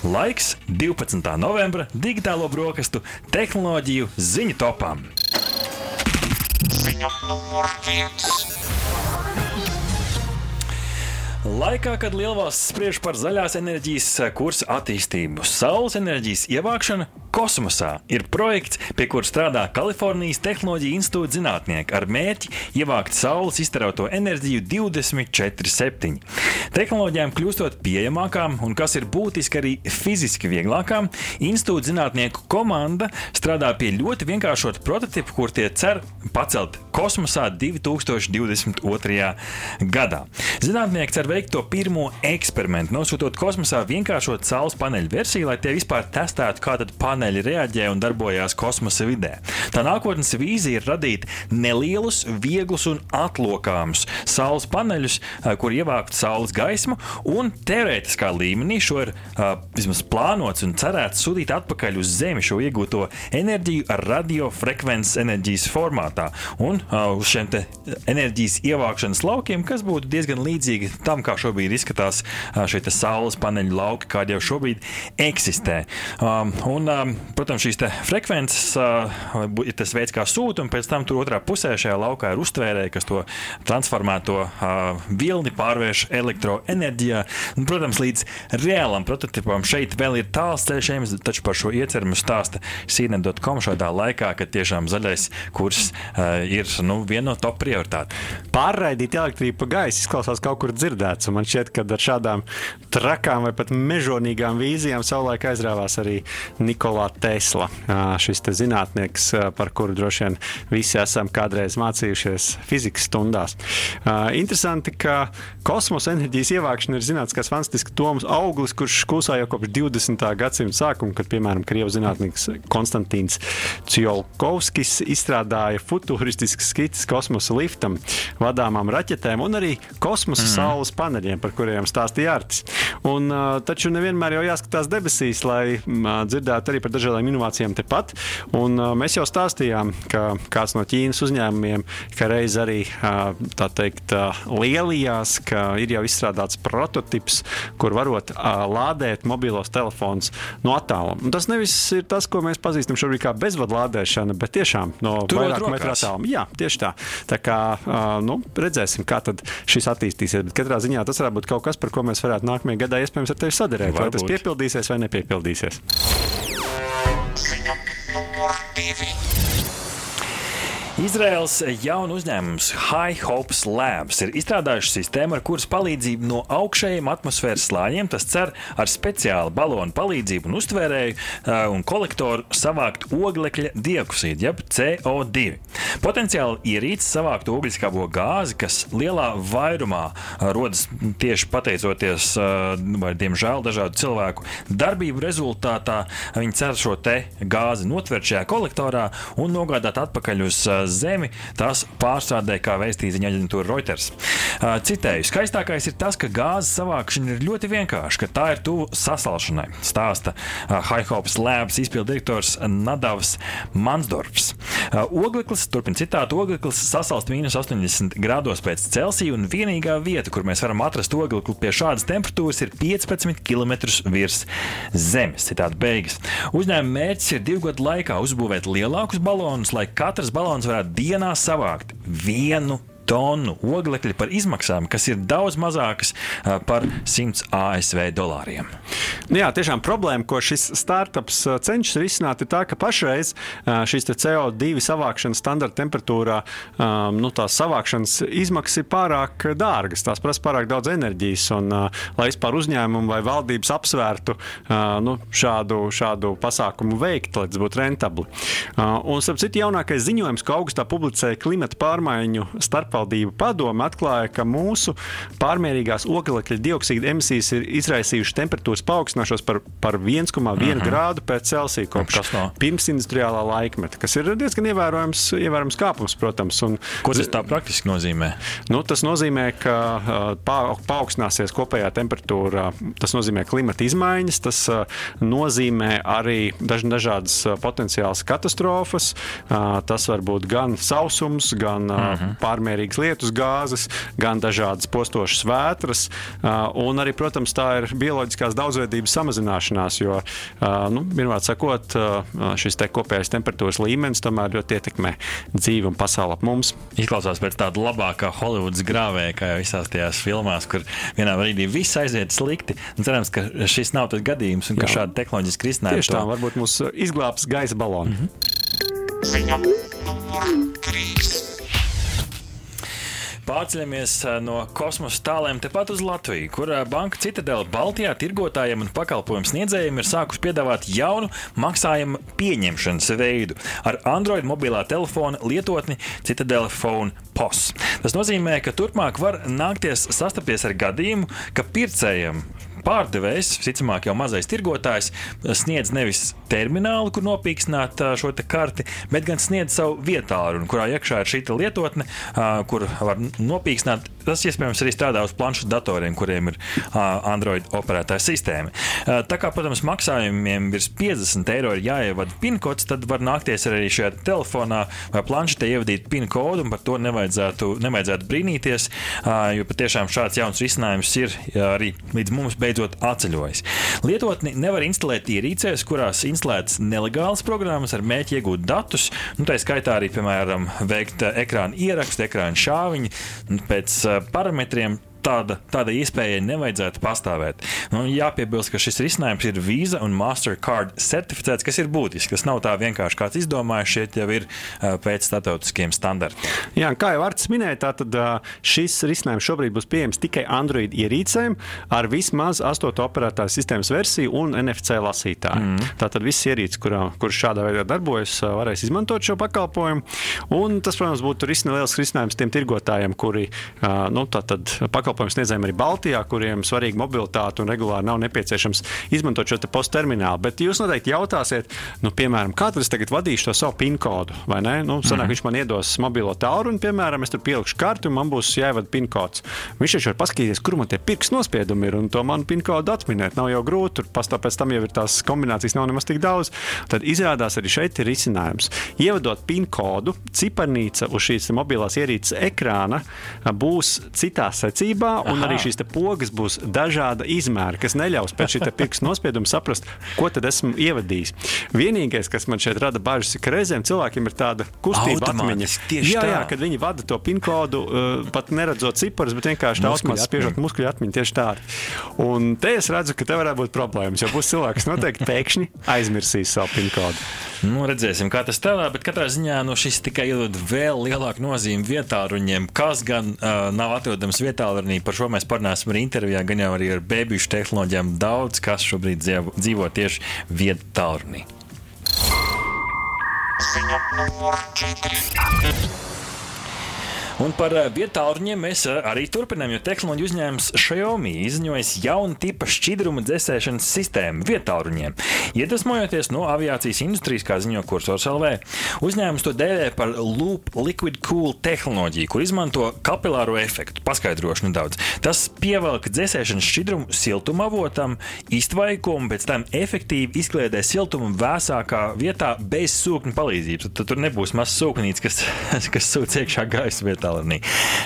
Laiks 12. novembra digitālo brokastu tehnoloģiju ziņu topām. Ziņa numur viens. Laikā, kad Lielvalsts spriež par zaļās enerģijas kursa attīstību, saules enerģijas ievākšana kosmosā ir projekts, pie kura strādā Kalifornijas Tehnoloģija institūta zinātnieki ar mērķi ievākt saules iztarauto enerģiju 24-7. Tehnoloģijām kļūstot pieejamākām un, kas ir būtiski arī fiziski vieglākām, institūta zinātnieku komanda strādā pie ļoti vienkāršota prototipa, kur tie cer pacelt kosmosā 2022. gadā. Zinātnieki cer veikt to pirmo eksperimentu, nosūtot kosmosā vienkāršot saules paneļu versiju, lai tie vispār testētu, kā paneļi reaģē un darbojās kosmosa vidē. Tā nākotnes vīzija ir radīt nelielus, vieglus un atlokāmus saules paneļus, kur ievākt saules gaismu, un teorētiskā līmenī šo ir vismaz plānots un cerēts sūtīt atpakaļ uz Zemi šo iegūto enerģiju ar radiofrekvences enerģijas formātā un uz šiem enerģijas ievākšanas laukiem, kas būtu diezgan līdzīgi tam, tam, kā šobrīd izskatās šie saules paneļu lauki, kādi jau šobrīd eksistē. Um, un, um, protams, šīs frekvences ir tas veids, kā sūta, un pēc tam tur otrā pusē šajā laukā ir uztvērēji, kas to transformēto vilni pārvērš elektroenerģijā. Un, protams, līdz reālam prototipam šeit vēl ir tāls ceļš, taču par šo iecerumu stāsta sīne.com šādā laikā, kad tiešām zaļais kurs uh, ir nu, viena no top prioritātēm. Pārraidīt elektrību pa gaisu izklausās kaut kur dzirdēt redzēts. Man šķiet, ka ar šādām trakām vai pat mežonīgām vīzijām savulaik aizrāvās arī Nikolā Tesla. Šis te zinātnieks, par kuru droši vien visi esam kādreiz mācījušies fizikas stundās. Interesanti, ka kosmosa enerģijas ievākšana ir zināms, kas fantastisks toms auglis, kurš kūsā jau kopš 20. gadsimta sākuma, kad, piemēram, Krievijas zinātnieks Konstantīns Ciolkovskis izstrādāja futuristiskas skices kosmosa liftam, vadāmām raķetēm un arī kosmosa mm. saules paneļiem, par kuriem stāstīja Artis. Un, uh, taču nevienmēr jau jāskatās debesīs, lai uh, dzirdētu arī par dažādām inovācijām tepat. Un, uh, mēs jau stāstījām, ka kāds no Ķīnas uzņēmumiem, ka reiz arī uh, teikt, uh, lielījās, ka ir jau izstrādāts prototyps, kur varot uh, lādēt mobilos telefonus no attāluma. Tas nevis ir tas, ko mēs pazīstam šobrīd kā bezvadu lādēšana, bet tiešām no Tur vairāk metru attāluma. Jā, tieši tā. Tā kā uh, nu, redzēsim, kā šis attīstīsies. Bet katrā ziņā tas varētu būt kaut kas, par ko mēs varētu nākamajā gadā iespējams ar tevi sadarēt. Vai tas piepildīsies vai nepiepildīsies? Ziņa. Izraels jaunu uzņēmums High Hopes Labs ir izstrādājuši sistēmu, ar kuras palīdzību no augšējiem atmosfēras slāņiem tas cer ar speciālu balonu palīdzību un uztvērēju un kolektoru savākt oglekļa dioksīdu, jeb CO2. Potenciāli ierīce savākt ogliskābo gāzi, kas lielā vairumā rodas tieši pateicoties, vai diemžēl, dažādu cilvēku darbību rezultātā. Viņi cer šo gāzi notvert šajā kolektorā un nogādāt atpakaļ uz zemi, tas pārstrādē, kā veistīja ziņa aģentūra Reuters. Citēju, skaistākais ir tas, ka gāzes savākšana ir ļoti vienkārša, ka tā ir tuvu sasalšanai, stāsta Haihopas Labs izpildirektors Nadavs Mansdorfs. Ogleklis, turpin citātu, ogleklis sasalst mīnus 80 grādos pēc Celsija, un vienīgā vieta, kur mēs varam atrast oglekli pie šādas temperatūras, ir 15 km virs zemes. Citādi beigas. Uzņēmuma mērķis ir divu gadu laikā uzbūvēt lielākus balonus, lai katrs balons varētu dienā savākt vienu tonu oglekļa par izmaksām, kas ir daudz mazākas par 100 ASV dolāriem. Nu jā, tiešām problēma, ko šis startups cenšas risināt, ir tā, ka pašreiz šīs CO2 savākšanas standarta temperatūrā nu, tās savākšanas izmaksas ir pārāk dārgas. Tās prasa pārāk daudz enerģijas, un lai vispār uzņēmumu vai valdības apsvērtu nu, šādu, šādu pasākumu veikt, lai tas būtu rentabli. Un, starp citu, jaunākais ziņojums, ko augustā publicēja klimata pārmaiņu starpvaldību pārvaldību padome atklāja, ka mūsu pārmērīgās oglekļa dioksīda emisijas ir izraisījušas temperatūras paaugstināšanos par, par 1,1 uh -huh. grādu pēc Celsija kopš pirmsindustriālā laikmeta, kas ir diezgan ievērojams, ievērojams kāpums, protams. Un, Ko tas tā praktiski nozīmē? Nu, tas nozīmē, ka pa, paaugstināsies kopējā temperatūra, tas nozīmē klimata izmaiņas, tas nozīmē arī daž, dažādas potenciālas katastrofas. Tas var būt gan sausums, gan uh -huh. pārmērīgs nepatērīgas lietus gāzes, gan dažādas postošas vētras. Un arī, protams, tā ir bioloģiskās daudzveidības samazināšanās, jo, nu, pirmkārt sakot, šis te kopējais temperatūras līmenis tomēr ļoti ietekmē dzīvi un pasauli ap mums. Izklausās pēc tāda labākā Holivudas grāvēja, kā jau visās tajās filmās, kur vienā brīdī viss aiziet slikti. Un cerams, ka šis nav tas gadījums un ka šāda tehnoloģiska risinājuma tieši tā varbūt mūs izglābs gaisa balonu. Mm -hmm. Ziņa. Krīzes. Pārceļamies no kosmosa tālēm tepat uz Latviju, kur Banka Citadela Baltijā tirgotājiem un pakalpojumu sniedzējiem ir sākuši piedāvāt jaunu maksājumu pieņemšanas veidu ar Android mobilā telefona lietotni Citadela Phone POS. Tas nozīmē, ka turpmāk var nākties sastapties ar gadījumu, ka pircējiem pārdevējs, visticamāk, jau mazais tirgotājs, sniedz nevis terminālu, kur nopīkstināt šo karti, bet gan sniedz savu vietālu, kurā iekšā ir šī lietotne, kur var nopīkstināt. Tas iespējams arī strādā uz planšu datoriem, kuriem ir Android operētāja sistēma. Tā kā, protams, maksājumiem virs 50 eiro ir jāievada PIN kods, tad var nākties arī šajā telefonā vai planšetē ievadīt PIN kodu, un par to nevajadzētu, nevajadzētu brīnīties, jo patiešām šāds jauns risinājums ir arī līdz mums beidzot atceļojas. Lietotni nevar instalēt ierīcēs, kurās instalētas nelegālas programmas ar mēķi iegūt datus, nu, tā skaitā arī, piemēram, veikt ekrāna ierakstu, ekrāna šāviņu pēc parametriem tāda, tāda iespēja nevajadzētu pastāvēt. Nu, jāpiebilst, ka šis risinājums ir Visa un Mastercard certificēts, kas ir būtisks. Tas nav tā vienkārši kāds izdomājis, šeit jau ir pēc starptautiskiem standartiem. Jā, kā jau Arts minēja, tad šis risinājums šobrīd būs pieejams tikai Android ierīcēm ar vismaz 8 operētāju sistēmas versiju un NFC lasītāju. Mm. Tātad viss ierīces, kuras šādā veidā darbojas, varēs izmantot šo pakalpojumu. Un tas, protams, būtu risina, liels risinājums tiem tirgotājiem, kuri nu, pakalpojumu pakalpojumu sniedzējiem arī Baltijā, kuriem svarīga mobilitāte un regulāri nav nepieciešams izmantot šo postu terminālu. Bet jūs noteikti jautāsiet, nu, piemēram, kā tad es tagad vadīšu to savu PIN kodu, vai ne? Nu, sanāk, mm -hmm. Viņš man iedos mobilo tālruni, piemēram, es tur pielikšu karti un man būs jāievada PIN kods. Viņš taču var paskatīties, kur man tie pirksts nospiedumi ir un to manu PIN kodu atminēt. Nav jau grūti, tur pastāv pēc tam jau ir tās kombinācijas, nav nemaz tik daudz. Tad izrādās arī šeit ir risinājums. Ievadot PIN kodu, ciparnīca uz šīs mobilās ierīces ekrāna būs citā secībā kārtībā, un Aha. arī šīs pogas būs dažāda izmēra, kas neļaus pēc šī pirkstu nospieduma saprast, ko tad esmu ievadījis. Vienīgais, kas man šeit rada bažas, ir, ka reizēm cilvēkiem ir tāda kustība atmiņa. Jā, jā, kad viņi vada to pin kodu, uh, pat neredzot ciparus, bet vienkārši tā automātiski spiežot muskuļu atmiņu tieši tādu. Un te es redzu, ka te varētu būt problēmas, jo būs cilvēki, kas noteikti pēkšņi aizmirsīs savu pin kodu. Nu, redzēsim, kā tas tādā, bet katrā ziņā nu, šis tikai iedod vēl lielāku nozīmi vietāluņiem, kas gan uh, nav atrodams vietālrunī. Par šo mēs parunāsim arī intervijā, gan jau arī ar bēbīšu tehnoloģijām. Daudz kas šobrīd dzīvo tieši vietālrunī. Ziņa numur 4. Un par eh, vietāluņiem mēs eh, arī turpinām, jo tehnoloģiju uzņēmums Xiaomi izziņojas jaunu tipu šķidrumu dzēsēšanas sistēmu vietāluņiem. Iedvesmojoties no aviācijas industrijas, kā ziņo kursors LV, uzņēmums to dēvē par Loop Liquid Cool tehnoloģiju, kur izmanto kapilāro efektu. Paskaidrošu nedaudz. Tas pievelk dzēsēšanas šķidrumu siltuma avotam, iztvaikumu, pēc tam efektīvi izkliedē siltumu vēsākā vietā bez sūkņa palīdzības. Tad tur nebūs mazs sūknīts, kas, kas sūc iekšā gaisa vietā tālrunī.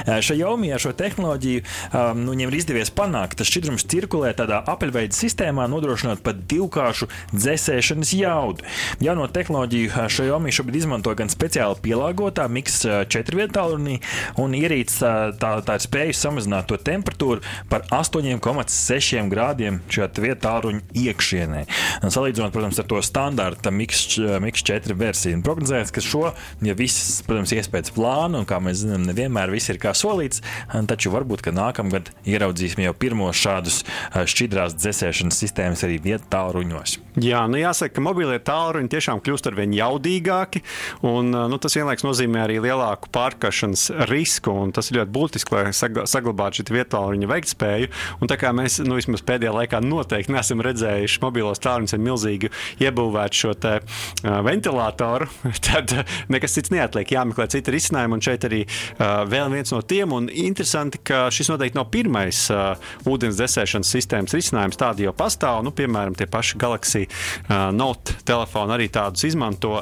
Xiaomi ar šo tehnoloģiju um, nu, viņiem ir izdevies panākt, ka šķidrums cirkulē tādā apaļveida sistēmā, nodrošinot pat divkāršu dzēsēšanas jaudu. Jauno tehnoloģiju Xiaomi šobrīd izmanto gan speciāli pielāgotā Mix 4 vietālrunī, un ierīce tā, tā ir spējusi samazināt to temperatūru par 8,6 grādiem šajā vietāluņa iekšienē. Un salīdzinot, protams, ar to standarta Mix, Mix 4 versiju. Prognozēts, ka šo, ja viss, protams, iespējas plānu, un kā mēs zinām, nevienmēr viss ir kā solīts, taču varbūt nākamgad ieraudzīsim jau pirmos šādus šķidrās dzēsēšanas sistēmas arī vietā tālruņos. Jā, nu jāsaka, ka mobilie tālruņi tiešām kļūst ar vien jaudīgāki, un nu, tas vienlaikus nozīmē arī lielāku pārkaršanas risku, un tas ir ļoti būtiski, lai saglabātu šo vietāluņa veiktspēju. Un tā kā mēs nu, vismaz pēdējā laikā noteikti neesam redzējuši mobilos tālruņus ar milzīgu iebūvētu šo te, uh, ventilatoru, tad nekas cits neatliek. Jāmeklē citi risinājumi, un šeit arī uh, vēl viens no tiem. Un interesanti, ka šis noteikti nav pirmais ūdens desēšanas sistēmas risinājums. Tādi jau pastāv. Nu, piemēram, tie paši Galaxy Note telefoni arī tādus izmanto,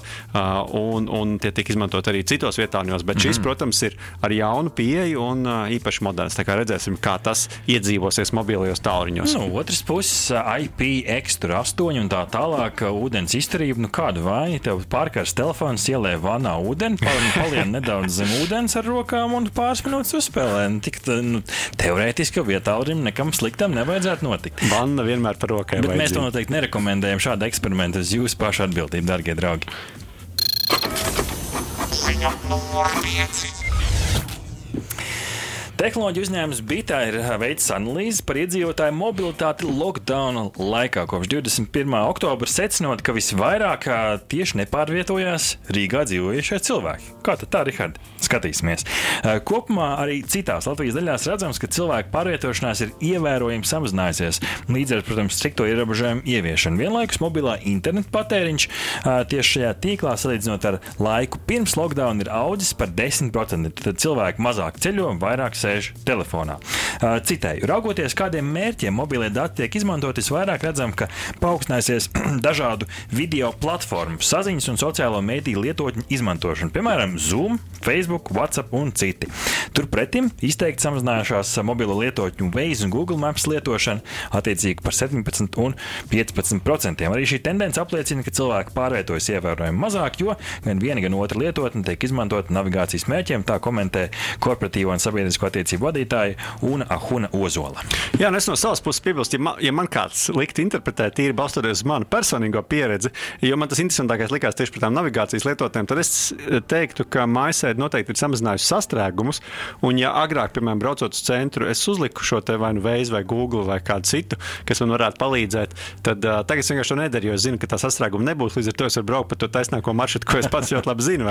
un, un tie tiek izmantot arī citos vietāņos. Bet šis, mm. protams, ir ar jaunu pieeju un īpaši moderns. Tā kā redzēsim, kā tas iedzīvosies mobilajos tālruņos. No nu, otras puses, IPX8 un tā tālāk, ūdens izturība. Nu, kādu vainu tev pārkars telefons ielē vanā ūdeni, palien nedaudz zem ūdens ar rokām un pāris minūtes uzspēlē. Nu, tik, nu, teorētiski vietā līnijam nekam sliktam nevajadzētu notikt. Vanna vienmēr par rokai. Bet vajadzīgi. mēs to noteikti nerekomendējam šādu eksperimentu uz jūsu pašu atbildību, darbie draugi. Ziņa numur 5. Tehnoloģija uzņēmums Bitā ir veicis analīzi par iedzīvotāju mobilitāti lockdown laikā. Kopš 21. oktobra secinot, ka visvairāk tieši nepārvietojās Rīgā dzīvojušie cilvēki. Kā tad tā, Rihard? Skatīsimies. Kopumā arī citās Latvijas daļās redzams, ka cilvēku pārvietošanās ir ievērojami samazinājusies. Līdz ar, protams, strikto ierobežojumu ieviešanu. Vienlaikus mobilā interneta patēriņš tieši šajā tīklā salīdzinot ar laiku pirms lockdown ir audzis par 10%. Tad cilvēki mazāk ceļo, vairāk sēž sēž telefonā. Citēju, raugoties, kādiem mērķiem mobilie dati tiek izmantoti, visvairāk redzam, ka paaugstināsies dažādu video platformu, saziņas un sociālo mediju lietotņu izmantošana, piemēram, Zoom, Facebook, WhatsApp un citi. Turpretim izteikti samazinājušās mobilo lietotņu Waze un Google Maps lietošana attiecīgi par 17 un 15%. Arī šī tendence apliecina, ka cilvēki pārvietojas ievērojami mazāk, jo gan viena, gan otra lietotne tiek izmantota navigācijas mērķiem, tā komentē korporatīvo un sabiedrisko attiecību attiecību vadītāja un Ahuna Ozola. Jā, un es no savas puses piebilstu, ja, man, ja man kāds likt interpretēt, tīri balstoties uz manu personīgo pieredzi, jo man tas interesantākais likās tieši par tām navigācijas lietotnēm, tad es teiktu, ka mājasēde noteikti ir samazinājusi sastrēgumus. Un, ja agrāk, piemēram, braucot uz centru, es uzliku šo te vai nu Waze vai Google vai kādu citu, kas man varētu palīdzēt, tad uh, tagad es vienkārši to nedaru, jo es zinu, ka tā sastrēguma nebūs. Līdz ar to es varu braukt pa to taisnāko maršrutu, ko es pats ļoti labi zinu.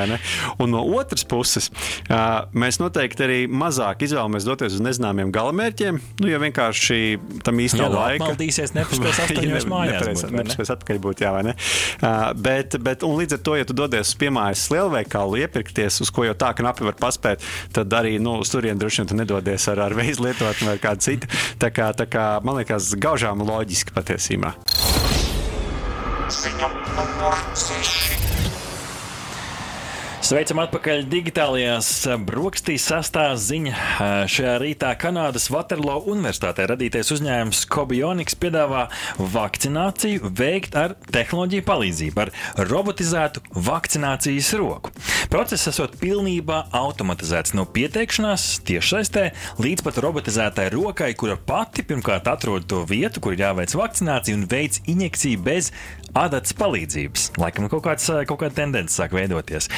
Un no otras puses, uh, mēs noteikti arī mazāk izvēlamies izvēlamies doties uz nezināmiem galamērķiem, nu, jo vienkārši tam īstenībā no laika. Maldīsies, nepaspēs astoņos mājās. Būt, nepaspēs atpakaļ būt, jā, vai ne? Uh, bet, bet, un līdz ar to, ja tu dodies uz piemājas lielveikalu iepirkties, uz ko jau tā knapi var paspēt, tad arī, nu, uz turien droši vien tu nedodies ar, ar veizu lietotni vai kādu citu. Tā kā, tā kā, man liekas, gaužām loģiski patiesībā. Ziņa numur 6. Sveicam atpakaļ digitālajās brokastīs sastāvā ziņa. Šajā rītā Kanādas Waterloo Universitātē radītais uzņēmums Kobioniks piedāvā vakcināciju veikt ar tehnoloģiju palīdzību, ar robotizētu vakcinācijas roku. Process esot pilnībā automatizēts no pieteikšanās tiešsaistē līdz pat robotizētai rokai, kura pati pirmkārt atrod to vietu, kur ir jāveic vakcinācija un veic injekciju bez adatas palīdzības. Laikam kaut, kāds, kaut kāda tendence sāk veidoties.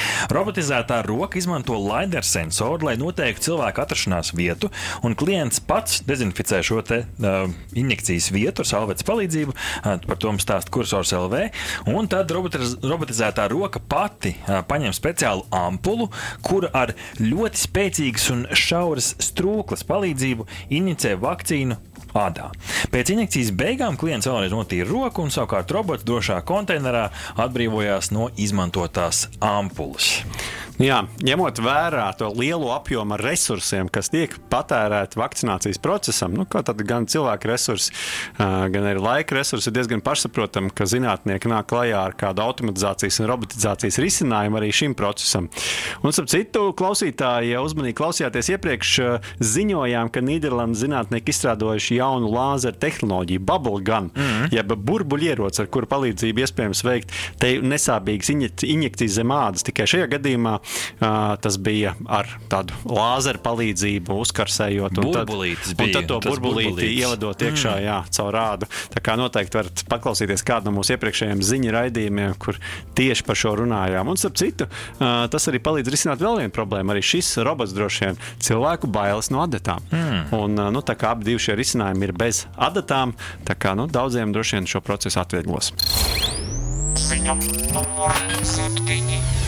Robotizētā roka izmanto LiDAR sensoru, lai noteiktu cilvēku atrašanās vietu, un klients pats dezinficē šo te, uh, injekcijas vietu ar salvetes palīdzību. Uh, par to mums stāsta kursors LV. Un tad robotiz robotizētā roka pati uh, paņem speciālu ampulu, kura ar ļoti spēcīgas un šauras strūklas palīdzību injicē vakcīnu ādā. Pēc injekcijas beigām klients vēlreiz notīra roku, un savukārt robots drošā konteinerā atbrīvojās no izmantotās ampulas. Jā, ņemot vērā to lielo apjomu resursiem, kas tiek patērēti vakcinācijas procesam, nu, gan cilvēku resursi, gan arī laika resursi, ir diezgan pašsaprotami, ka zinātnieki nāk klajā ar kādu automatizācijas un robotizācijas risinājumu arī šim procesam. Un, ap citu, klausītāji, ja uzmanīgi klausījāties iepriekš, ziņojām, ka Nīderlandes zinātnieki izstrādājuši jaunu lāzeru tehnoloģiju, bubble gun, mm -hmm. jeb burbuļieroci, ar kuru palīdzību iespējams veikt nesāpīgas injekcijas zem ādas. Tikai šajā gadījumā Tas bija ar tādu lāzeru palīdzību, uzkarsējot. Un tad, un tad to burbulīti burbulītis. ievedot iekšā, mm. jā, caur rādu. Tā kā noteikti varat paklausīties kādu no mūsu iepriekšējiem ziņu raidījumiem, kur tieši par šo runājām. Un, starp citu, tas arī palīdz risināt vēl vienu problēmu. Arī šis robots droši vien cilvēku bailes no adatām. Mm. Un, nu, tā kā abi šie risinājumi ir bez adatām, tā kā nu, daudziem droši vien šo procesu atvieglos. Ziņa numur 7.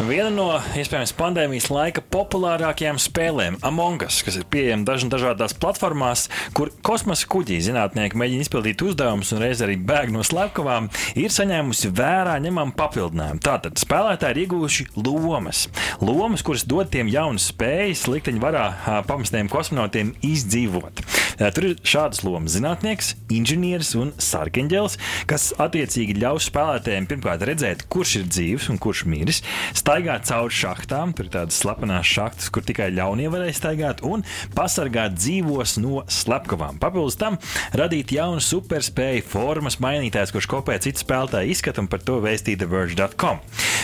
Viena no iespējams pandēmijas laika populārākajām spēlēm, Among Us, kas ir pieejama daž dažādās platformās, kur kosmosa kuģī zinātnieki mēģina izpildīt uzdevumus un reiz arī bēg no slepkavām, ir saņēmusi vērā ņemamu papildinājumu. Tātad spēlētāji ir iegūši lomas. Lomas, kuras dod tiem jaunas spējas, likteņu varā pamestiem kosmonautiem izdzīvot. Tur ir šādas lomas - zinātnieks, inženieris un sarkanģēlis, kas attiecīgi ļaus spēlētājiem pirmkārt redzēt, kurš ir dzīves un kurš miris staigāt cauri šachtām, tur ir tādas slepenas šachtas, kur tikai ļaunie varēja staigāt, un pasargāt dzīvos no slepkavām. Papildus tam radīt jaunu superspēju formas mainītājs, kurš kopē citu spēlētāju izskatu un par to vēstīja TheVerge.com.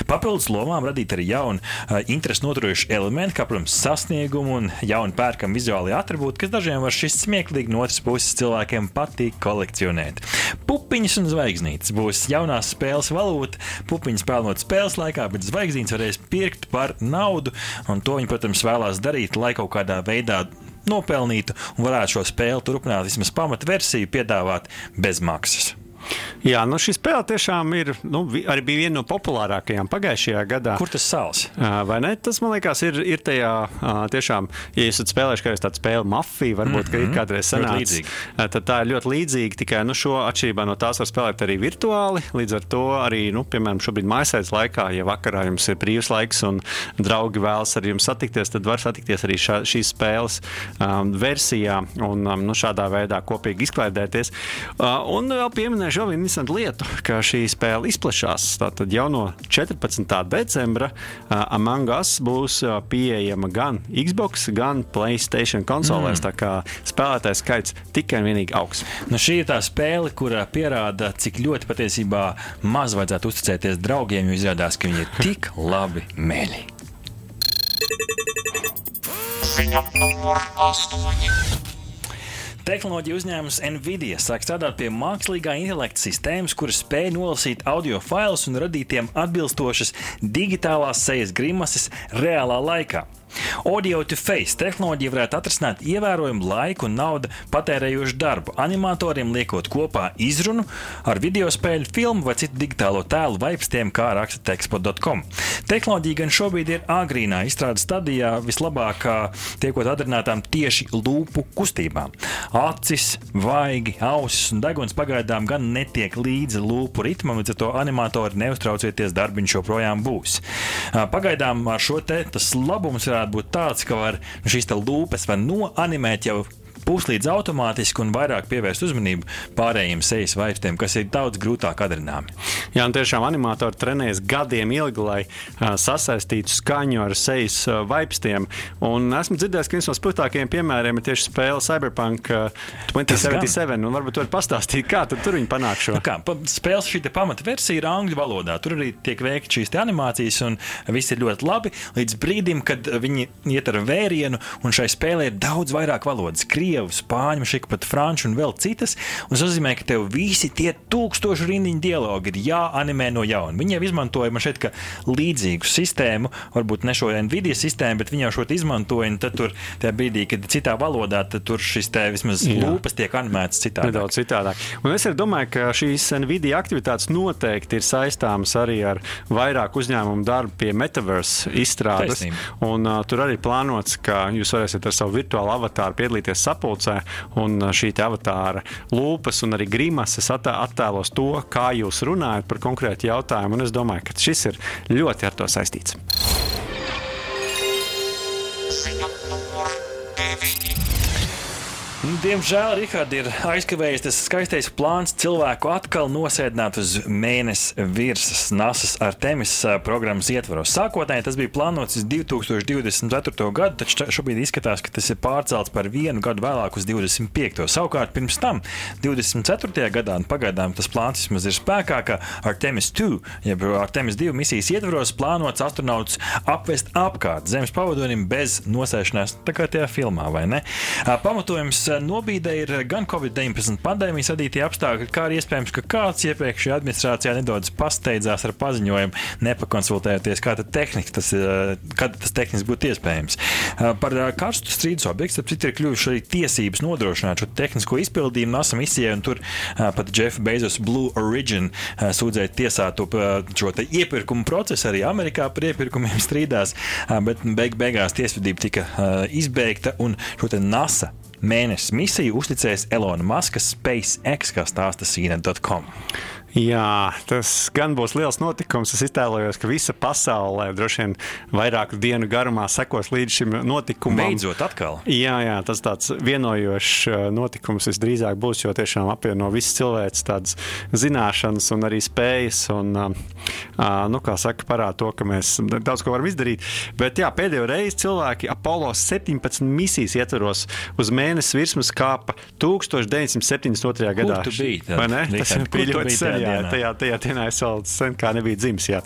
Papildus lomām radīt arī jaunu uh, interesi noturējušu elementu, kā, protams, sasniegumu un jaunu pērkamu vizuāli attribūti, kas dažiem var šis smieklīgi, no otras puses cilvēkiem patīk kolekcionēt. Pupiņas un zvaigznītes būs jaunās spēles valūta. Pupiņas spēlot spēles laikā, bet zvaigznītes varēs pirkt par naudu. To viņi, protams, vēlās darīt, lai kaut kādā veidā nopelnītu un varētu šo spēli turpināt, vismaz pamatversiju piedāvāt bez maksas. Jā, nu šī spēle tiešām ir nu, arī bija viena no populārākajām pagājušajā gadā. Kur tas sāls? Vai ne? Tas, man liekas, ir, ir tajā tiešām, ja esat spēlējuši kādreiz tādu spēli mafiju, varbūt, mm -hmm. ka ir mhm. kādreiz sanācis. Tad tā ir ļoti līdzīga, tikai nu, šo atšķirībā no tās var spēlēt arī virtuāli. Līdz ar to arī, nu, piemēram, šobrīd mājasēdes laikā, ja vakarā jums ir brīvs laiks un draugi vēlas ar jums satikties, tad var satikties arī šā, šīs spēles um, versijā un um, nu, šādā veidā kopīgi izklaidēties. Uh, un vēl pieminēšu vēl vienu interesantu lietu, ka šī spēle izplatās. Tātad jau no 14. decembra uh, Among Us būs uh, pieejama gan Xbox, gan Playstation konsolēs. Mm. Tā kā spēlētājs skaits tikai un vienīgi augs. Nu, šī ir tā spēle, kur pierāda, cik ļoti patiesībā maz vajadzētu uzticēties draugiem, jo izrādās, ka viņi ir tik labi mēļi. Ziņa numur 8. Tehnoloģija uzņēmums Nvidia sāk strādāt pie mākslīgā intelekta sistēmas, kuras spēj nolasīt audio failus un radīt tiem atbilstošas digitālās sejas grimases reālā laikā. Audio to face tehnoloģija varētu atrisināt ievērojumu laiku un naudu patērējošu darbu, animatoriem liekot kopā izrunu ar video spēļu, filmu vai citu digitālo tēlu vaipstiem, kā raksta tekstpo.com. Tehnoloģija gan šobrīd ir agrīnā izstrādes stadijā, vislabāk tiekot atrunātām tieši lūpu kustībām. Acis, vaigi, ausis un deguns pagaidām gan netiek līdzi lūpu ritmam, līdz ar to animatori neuztraucieties, darbiņš joprojām būs. Pagaidām ar šo te tas labums varētu būt tāds, ka var šīs lūpes var noanimēt jau puslīdz automātiski un vairāk pievērst uzmanību pārējiem sejas vaipstiem, kas ir daudz grūtāk atrināmi. Jā, un tiešām animatori trenējas gadiem ilgi, lai uh, sasaistītu skaņu ar sejas uh, vaipstiem. Un esmu dzirdējis, ka viens no spilgtākajiem piemēriem ir tieši spēle Cyberpunk uh, 2077. Un varbūt var pastāstīt, kā tur viņi panāk šo. Nu kā, pa, spēles šī pamata versija ir angļu valodā. Tur arī tiek veikta šīs animācijas, un viss ir ļoti labi. Līdz brīdim, kad viņi iet ar vērienu, un šai spēlē ir daudz vairāk valodas. Krievi, krievu, spāņu, šika pat franču un vēl citas. Un tas nozīmē, ka tev visi tie tūkstoši rindiņu dialogi ir jāanimē no jauna. Viņi jau izmantoja man šeit līdzīgu sistēmu, varbūt ne šo Nvidia sistēmu, bet viņi jau šo izmantoja. Tad tur tajā brīdī, kad citā valodā, tad tur šis te vismaz Jā. lūpas tiek animētas citādāk. Nedaudz citādāk. Un es domāju, ka šīs Nvidia aktivitātes noteikti ir saistāmas arī ar vairāk uzņēmumu darbu pie metaverse izstrādes. Taisnība. Un uh, tur arī plānots, ka jūs varēsiet ar savu virtuālu avatāru piedalīties sapulcē un šī avatāra lūpas un arī grimases attēlos to, kā jūs runājat par konkrētu jautājumu. Un es domāju, ka šis ir ļoti ar to saistīts. Ziņa numur 9. Diemžēl Rihards ir aizkavējies tas skaistais plāns cilvēku atkal nosēdināt uz mēnesi virsmas NASA's Artemis programmas ietvaros. Sākotnēji tas bija plānots uz 2024. gadu, taču šobrīd izskatās, ka tas ir pārcelts par vienu gadu vēlāk uz 25. Savukārt pirms tam, 24. gadā, pagaidām tas plāns vismaz ir spēkā, ka Artemis 2, jeb Artemis 2 misijas ietvaros plānots astronauts apvest apkārt Zemes pavadonim bez nosēšanās, tā kā tajā filmā, vai ne? Pamatojums nobīde ir gan Covid-19 pandēmijas radītie apstākļi, kā arī iespējams, ka kāds iepriekšējā administrācijā nedaudz pasteidzās ar paziņojumu, nepakonsultējoties, kā tehniski tas, kad tas tehniski būtu iespējams. Par karstu strīdus objektu, ap citu, ir kļuvuši arī tiesības nodrošināt šo tehnisko izpildījumu NASA misijai, un tur pat Jeff Bezos Blue Origin sūdzēja tiesā to, šo iepirkumu procesu arī Amerikā par iepirkumiem strīdās, bet beig beigās tiesvedība tika izbeigta un šo NASA mēnesis misiju uzticējis Elona Maska SpaceX, kā stāsta CNN.com. Jā, tas gan būs liels notikums. Es iztēlojos, ka visa pasaulē droši vien vairāku dienu garumā sekos līdz šim notikumam. Beidzot, atkal. Jā, jā tas tāds vienojošs uh, notikums visdrīzāk būs, jo tiešām apvieno visas cilvēces tādas zināšanas un arī spējas. Un, uh, uh, nu, kā saka, parāda to, ka mēs daudz ko varam izdarīt. Bet jā, pēdējo reizi cilvēki Apollo 17 misijas ietvaros uz mēnesi virsmas kāpa 1972. gadā. Tas bija ļoti sen jā, dienā. tajā, tajā dienā es vēl sen kā nebiju dzimis. Jā.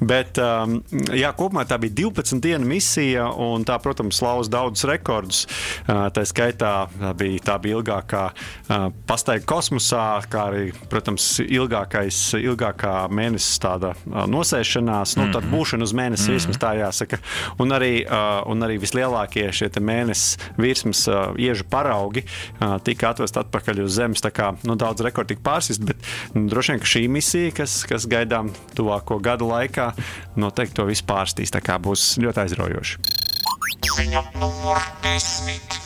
Bet, um, jā, kopumā tā bija 12 dienu misija, un tā, protams, lauza daudzus rekordus. Uh, tā skaitā tā bija, tā bija ilgākā uh, pastaiga kosmosā, kā arī, protams, ilgākais, ilgākā mēnesis tāda uh, nosēšanās, nu, tad mhm. būšana uz mēnesi mm -hmm. virsmas, tā jāsaka. Un arī, uh, un arī vislielākie šie mēnesis virsmas uh, iežu paraugi uh, tika atvest atpakaļ uz Zemes. Tā kā nu, daudz rekordu tika pārsist, bet nu, droši vien, ka šī misija, kas, kas gaidām tuvāko gadu laikā, noteikti to visu pārstīs. Tā kā būs ļoti aizraujoši. Ziņa numur desmit.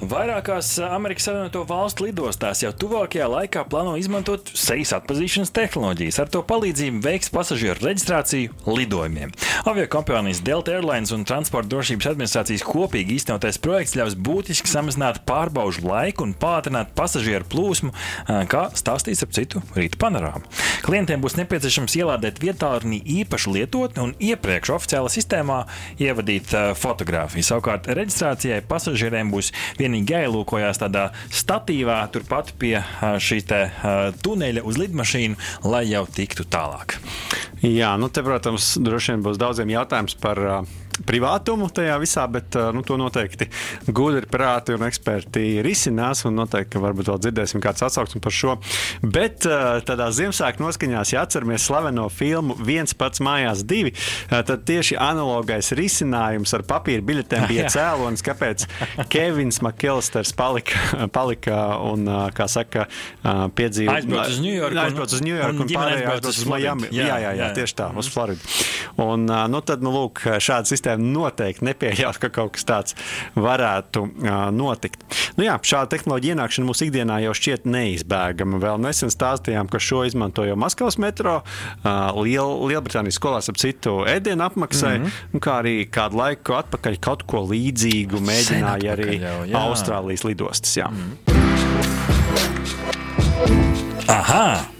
Vairākās Amerikas Savienoto Valstu lidostās jau tuvākajā laikā plāno izmantot sejas atpazīšanas tehnoloģijas. Ar to palīdzību veiks pasažieru reģistrāciju lidojumiem. Aviokompānijas Delta Airlines un Transporta drošības administrācijas kopīgi īstenotais projekts ļaus būtiski samazināt pārbaužu laiku un pātrināt pasažieru plūsmu, kā stāstīts ap citu rīta panorāmu. Klientiem būs nepieciešams ielādēt vietālrunī īpašu lietotni un iepriekš oficiālā sistēmā ievadīt fotografiju. Savukārt reģistrācijai pasažieriem būs vienīgi vienīgi jāielūkojas tādā statīvā, turpat pie šī tuneļa uz lidmašīnu, lai jau tiktu tālāk. Jā, nu te, protams, droši vien būs daudziem jautājums par uh, privātumu tajā visā, bet nu, to noteikti gudri prāti un eksperti risinās. Un noteikti varbūt vēl dzirdēsim kāds atsauksmi par šo. Bet tādā Ziemassvētku noskaņās, ja atceramies slaveno filmu viens pats mājās divi, tad tieši analogais risinājums ar papīra biļetēm bija cēlonis, kāpēc Kevins Makilsters palika, palika un, kā saka, piedzīvoja. Aizbrauc uz Ņujorku. Aizbrauc uz Ņujorku un, un pārējā aizbrauc uz Miami. Jā, jā, jā, jā, tieši tā, uz Floridu. Un, nu, tad, nu, lūk, šāda sistēma sistēma noteikti nepieļaus, ka kaut kas tāds varētu notikt. Nu jā, šāda tehnoloģija ienākšana mūsu ikdienā jau šķiet neizbēgama. Vēl nesen stāstījām, ka šo izmanto jau Maskavas metro, Liel, Lielbritānijas skolās ap citu ēdienu apmaksai, mm -hmm. kā arī kādu laiku atpakaļ kaut ko līdzīgu mēģināja arī jau, jā. Austrālijas lidostas. Jā. Mm. Aha!